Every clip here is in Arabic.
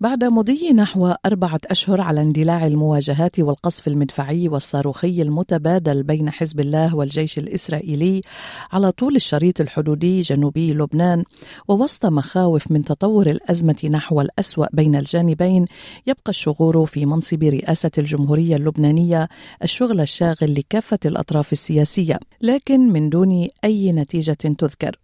بعد مضي نحو أربعة أشهر على اندلاع المواجهات والقصف المدفعي والصاروخي المتبادل بين حزب الله والجيش الإسرائيلي على طول الشريط الحدودي جنوبي لبنان ووسط مخاوف من تطور الأزمة نحو الأسوأ بين الجانبين يبقى الشغور في منصب رئاسة الجمهورية اللبنانية الشغل الشاغل لكافة الأطراف السياسية لكن من دون أي نتيجة تذكر.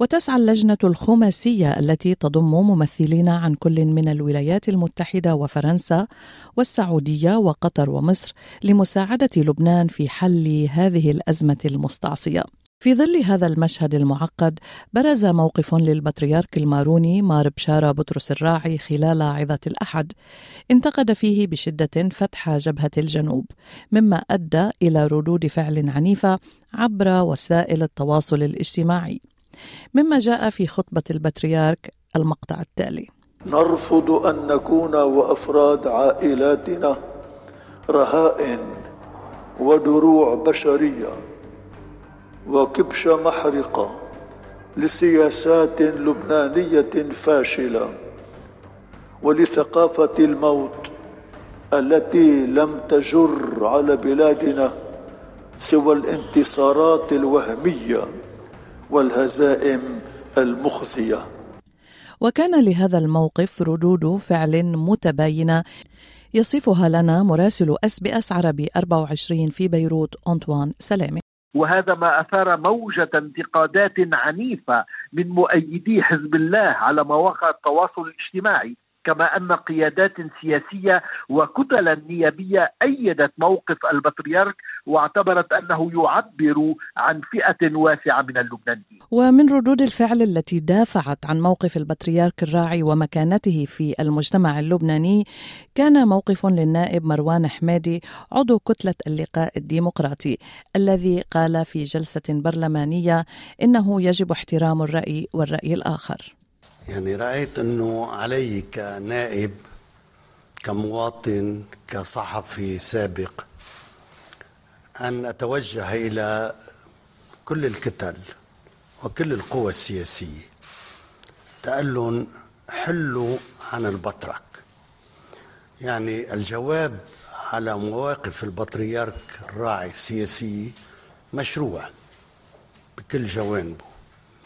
وتسعى اللجنة الخماسية التي تضم ممثلين عن كل من الولايات المتحدة وفرنسا والسعودية وقطر ومصر لمساعدة لبنان في حل هذه الأزمة المستعصية. في ظل هذا المشهد المعقد برز موقف للبطريرك الماروني مار بشارة بطرس الراعي خلال عظة الأحد انتقد فيه بشدة فتح جبهة الجنوب مما أدى إلى ردود فعل عنيفة عبر وسائل التواصل الاجتماعي مما جاء في خطبة البطريرك المقطع التالي. نرفض أن نكون وأفراد عائلاتنا رهائن ودروع بشرية وكبش محرقة لسياسات لبنانية فاشلة ولثقافة الموت التي لم تجر على بلادنا سوى الانتصارات الوهمية. والهزائم المخزية. وكان لهذا الموقف ردود فعل متباينة يصفها لنا مراسل أس بي أس عربي 24 في بيروت. أنطوان سلامي. وهذا ما أثار موجة انتقادات عنيفة من مؤيدي حزب الله على مواقع التواصل الاجتماعي كما أن قيادات سياسية وكتلا نيابيه أيدت موقف البطريرك واعتبرت أنه يعبر عن فئة واسعة من اللبنانيين. ومن ردود الفعل التي دافعت عن موقف البطريرك الراعي ومكانته في المجتمع اللبناني كان موقف للنائب مروان حمادي عضو كتلة اللقاء الديمقراطي الذي قال في جلسة برلمانية إنه يجب احترام الرأي والرأي الآخر. يعني رأيت أنه علي كنائب كمواطن كصحفي سابق أن أتوجه إلى كل الكتل وكل القوى السياسية. تقول حلوا عن البطرك. يعني الجواب على مواقف البطريرك الراعي السياسية مشروع بكل جوانبه.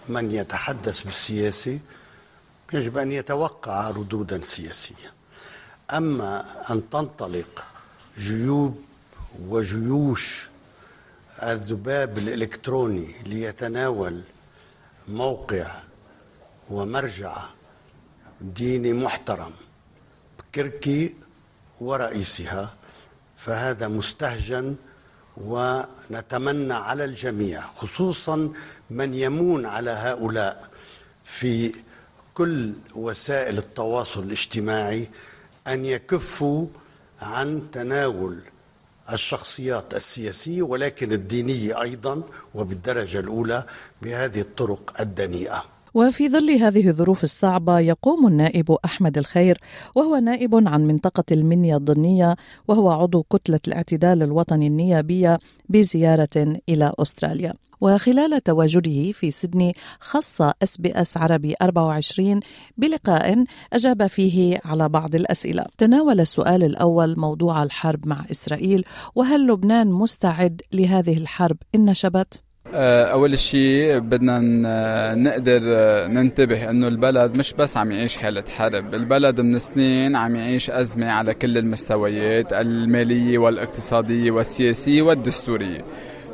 من يتحدث بالسياسة يجب أن يتوقع ردودا سياسية أما أن تنطلق جيوب وجيوش الذباب الإلكتروني ليتناول موقع ومرجع ديني محترم كركي ورئيسها فهذا مستهجن ونتمنى على الجميع خصوصا من يمون على هؤلاء في كل وسائل التواصل الاجتماعي أن يكفوا عن تناول الشخصيات السياسية ولكن الدينية أيضا وبالدرجة الأولى بهذه الطرق الدنيئة. وفي ظل هذه الظروف الصعبة يقوم النائب أحمد الخير وهو نائب عن منطقة المنيا الضنية وهو عضو كتلة الاعتدال الوطني النيابية بزيارة إلى أستراليا وخلال تواجده في سيدني خص إس بي إس عربي 24 بلقاء أجاب فيه على بعض الأسئلة. تناول السؤال الأول موضوع الحرب مع إسرائيل وهل لبنان مستعد لهذه الحرب إن نشبت؟ آه، أول شيء بدنا نقدر آه، ننتبه إنه البلد مش بس عم يعيش حالة حرب البلد من سنين عم يعيش أزمة على كل المستويات المالية والاقتصادية والسياسية والدستورية.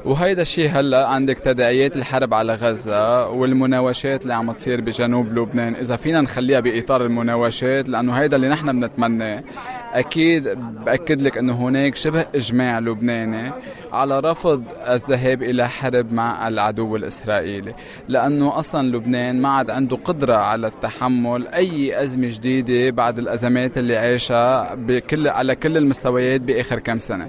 وهيدا الشيء هلأ عندك تداعيات الحرب على غزة والمناوشات اللي عم تصير بجنوب لبنان إذا فينا نخليها بإطار المناوشات لأنه هيدا اللي نحن بنتمناه. أكيد بأكد لك إنه هناك شبه إجماع لبناني على رفض الذهاب إلى حرب مع العدو الإسرائيلي لأنه أصلا لبنان ما عاد عنده قدرة على التحمل أي أزمة جديدة بعد الأزمات اللي عاشها بكل على كل المستويات بآخر كم سنة.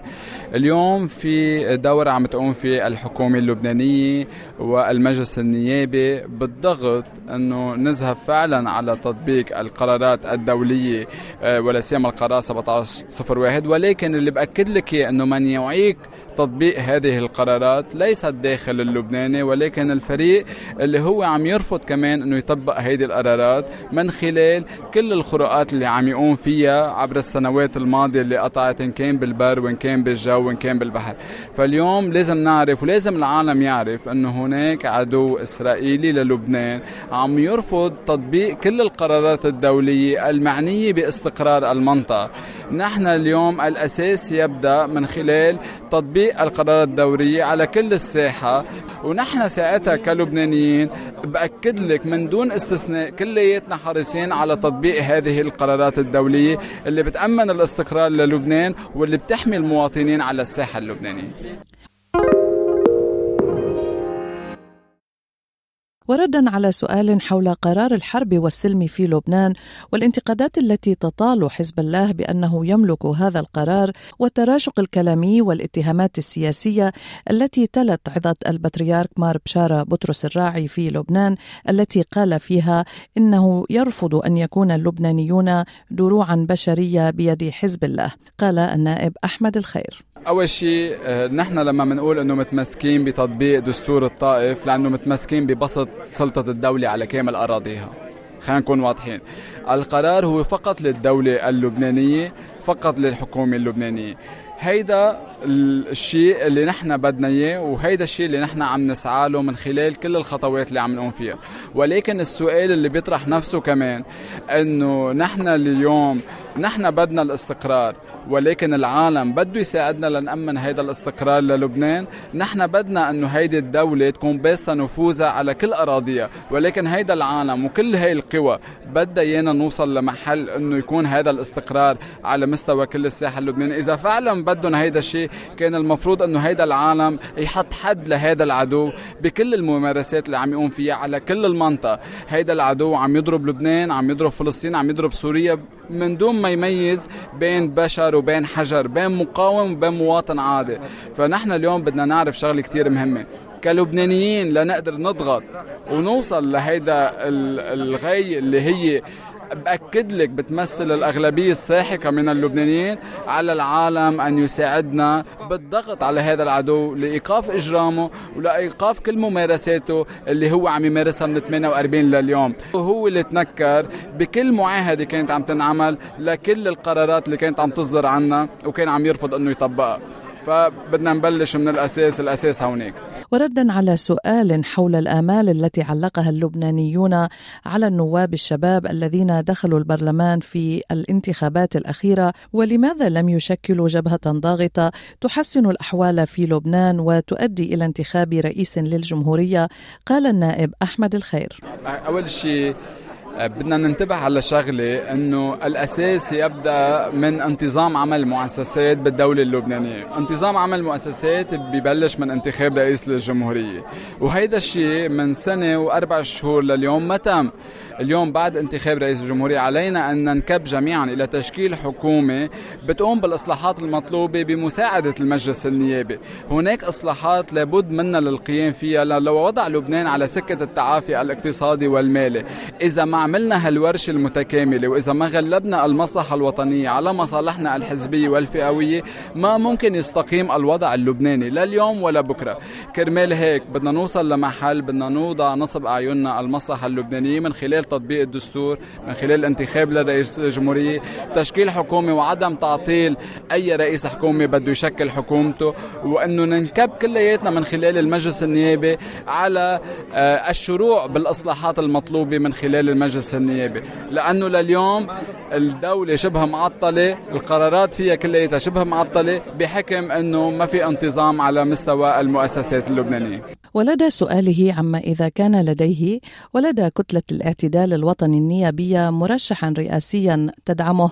اليوم في دورة عم تقوم في الحكومة اللبنانية والمجلس النيابي بالضغط إنه نذهب فعلا على تطبيق القرارات الدولية آه، ولا سيما القرار 1701 ولكن اللي بأكد لك إنه من يعيق تطبيق هذه القرارات ليس الداخل اللبناني ولكن الفريق اللي هو عم يرفض كمان إنه يطبق هذه القرارات من خلال كل الخروقات اللي عم يقوم فيها عبر السنوات الماضية اللي قطعت إن كان بالبر وإن كان بالجو وإن كان بالبحر. فاليوم لازم نعرف ولازم العالم يعرف إنه هناك عدو إسرائيلي للبنان عم يرفض تطبيق كل القرارات الدولية المعنية باستقرار المنطقة. نحن اليوم الأساس يبدأ من خلال تطبيق القرارات الدورية على كل الساحة ونحن ساعتها كلبنانيين بأكد لك من دون استثناء كلياتنا حريصين على تطبيق هذه القرارات الدولية اللي بتأمن الاستقرار للبنان واللي بتحمي المواطنين على الساحة اللبنانية. وردا على سؤال حول قرار الحرب والسلم في لبنان والانتقادات التي تطال حزب الله بأنه يملك هذا القرار والتراشق الكلامي والاتهامات السياسية التي تلت عظه البطريرك مار بشاره بطرس الراعي في لبنان التي قال فيها إنه يرفض أن يكون اللبنانيون دروعا بشرية بيد حزب الله. قال النائب أحمد الخير. أول شيء آه، نحن لما بنقول إنه متمسكين بتطبيق دستور الطائف لأنه متمسكين ببسط سلطة الدولة على كامل أراضيها. خلينا نكون واضحين. القرار هو فقط للدولة اللبنانية فقط للحكومة اللبنانية. هيدا الشيء اللي نحن بدنا إياه وهيدا الشيء اللي نحن عم نسعى له من خلال كل الخطوات اللي عم نقوم فيها. ولكن السؤال اللي بيطرح نفسه كمان إنه نحن اليوم نحن بدنا الاستقرار. ولكن العالم بده يساعدنا لنأمن هيدا الاستقرار للبنان. نحن بدنا انه هيدي الدولة تكون باسطة نفوذها على كل أراضيها. ولكن هيدا العالم وكل هاي القوى بدها إيانا نوصل لمحل إنه يكون هذا الاستقرار على مستوى كل الساحة اللبنانية. إذا فعلا بدهم هيدا الشيء كان المفروض إنه هيدا العالم يحط حد لهذا العدو بكل الممارسات اللي عم يقوم فيها على كل المنطقة. هيدا العدو عم يضرب لبنان عم يضرب فلسطين عم يضرب سوريا من دون ما يميز بين بشر وبين حجر بين مقاوم وبين مواطن عادي. فنحن اليوم بدنا نعرف شغلة كتير مهمة. كلبنانيين لنقدر نضغط ونوصل لهيدا الغي اللي هي بأكد لك بتمثل الأغلبية الساحقة من اللبنانيين على العالم أن يساعدنا بالضغط على هذا العدو لإيقاف إجرامه ولإيقاف كل ممارساته اللي هو عم يمارسها من 48 لليوم. وهو اللي تنكر بكل معاهدة كانت عم تنعمل لكل القرارات اللي كانت عم تصدر عنا وكان عم يرفض إنه يطبقها. فبدنا نبلش من الأساس الأساس هونيك. وردا على سؤال حول الآمال التي علقها اللبنانيون على النواب الشباب الذين دخلوا البرلمان في الانتخابات الأخيرة ولماذا لم يشكلوا جبهة ضاغطة تحسن الأحوال في لبنان وتؤدي إلى انتخاب رئيس للجمهورية؟ قال النائب أحمد الخير. أول شيء بدنا ننتبه على شغلة أنه الأساس يبدأ من انتظام عمل المؤسسات بالدولة اللبنانية. انتظام عمل المؤسسات ببلش من انتخاب رئيس للجمهورية. وهيدا الشيء من سنة وأربع شهور لليوم ما تم. اليوم بعد انتخاب رئيس الجمهورية علينا أن ننكب جميعا إلى تشكيل حكومة بتقوم بالإصلاحات المطلوبة بمساعدة المجلس النيابي. هناك إصلاحات لابد منا للقيام فيها لو وضع لبنان على سكة التعافي الاقتصادي والمالي. إذا ما عملنا هالورشة المتكاملة وإذا ما غلبنا المصلحة الوطنية على مصالحنا الحزبية والفئوية ما ممكن يستقيم الوضع اللبناني لا اليوم ولا بكرة. كرمال هيك بدنا نوصل لمحل بدنا نوضع نصب أعيننا المصلحة اللبنانية من خلال تطبيق الدستور من خلال الانتخاب لرئيس الجمهورية تشكيل حكومة وعدم تعطيل أي رئيس حكومة بده يشكل حكومته وأنه ننكب كلياتنا من خلال المجلس النيابي على آه، الشروع بالإصلاحات المطلوبة من خلال المجلس النيابي لأنه لليوم الدولة شبه معطلة القرارات فيها كلياتها شبه معطلة بحكم أنه ما في انتظام على مستوى المؤسسات اللبنانية. ولدى سؤاله عما إذا كان لديه ولدى كتلة الاعتدال الوطني النيابية مرشحا رئاسيا تدعمه.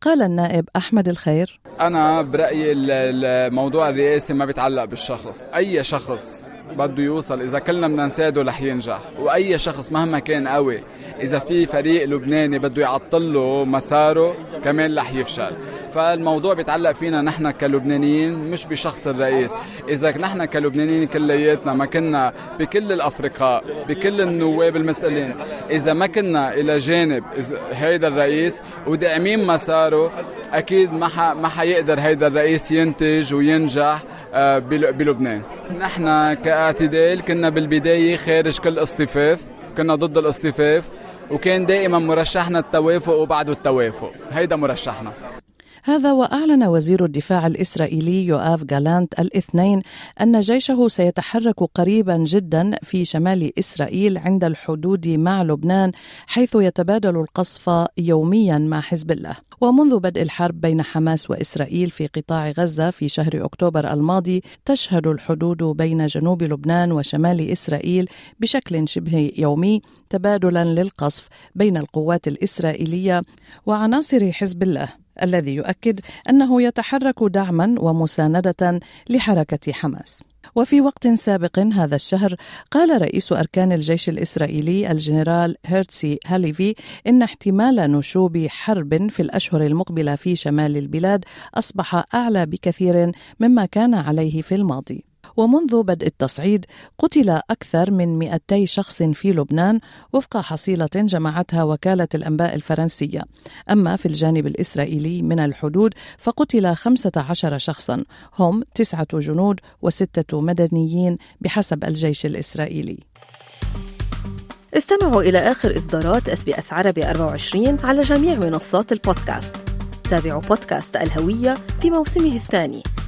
قال النائب أحمد الخير أنا برأيي الموضوع الرئاسي ما بيتعلق بالشخص. أي شخص بده يوصل. إذا كلنا بدنا نساعده رح ينجح. وأي شخص مهما كان قوي إذا في فريق لبناني بده يعطل له مساره كمان رح يفشل. فالموضوع بيتعلق فينا نحن كلبنانيين مش بشخص الرئيس. إذا نحن كلبنانيين كلياتنا ما كنا بكل الافرقاء بكل النواب المسؤولين إذا ما كنا إلى جانب هيدا الرئيس وداعمين مساره أكيد ما ما حيقدر هيدا الرئيس ينتج وينجح. بلبنان. نحن كاعتدال كنا بالبداية خارج كل اصطفاف كنا ضد الاصطفاف وكان دائما مرشحنا التوافق وبعده التوافق. هيدا مرشحنا. هذا وأعلن وزير الدفاع الإسرائيلي يؤاف جالانت الاثنين أن جيشه سيتحرك قريبا جدا في شمال إسرائيل عند الحدود مع لبنان حيث يتبادل القصف يوميا مع حزب الله. ومنذ بدء الحرب بين حماس وإسرائيل في قطاع غزة في شهر أكتوبر الماضي تشهد الحدود بين جنوب لبنان وشمال إسرائيل بشكل شبه يومي تبادلا للقصف بين القوات الإسرائيلية وعناصر حزب الله. الذي يؤكد أنه يتحرك دعما ومساندة لحركة حماس. وفي وقت سابق هذا الشهر قال رئيس أركان الجيش الإسرائيلي الجنرال هيرتسي هاليفي إن احتمال نشوب حرب في الأشهر المقبلة في شمال البلاد أصبح أعلى بكثير مما كان عليه في الماضي. ومنذ بدء التصعيد قتل أكثر من 200 شخص في لبنان وفق حصيلة جمعتها وكالة الأنباء الفرنسية. أما في الجانب الإسرائيلي من الحدود فقتل 15 شخصا. هم تسعة جنود وستة مدنيين بحسب الجيش الإسرائيلي. استمعوا إلى آخر إصدارات اس بي اس عربي 24 على جميع منصات البودكاست. تابعوا بودكاست الهوية في موسمه الثاني.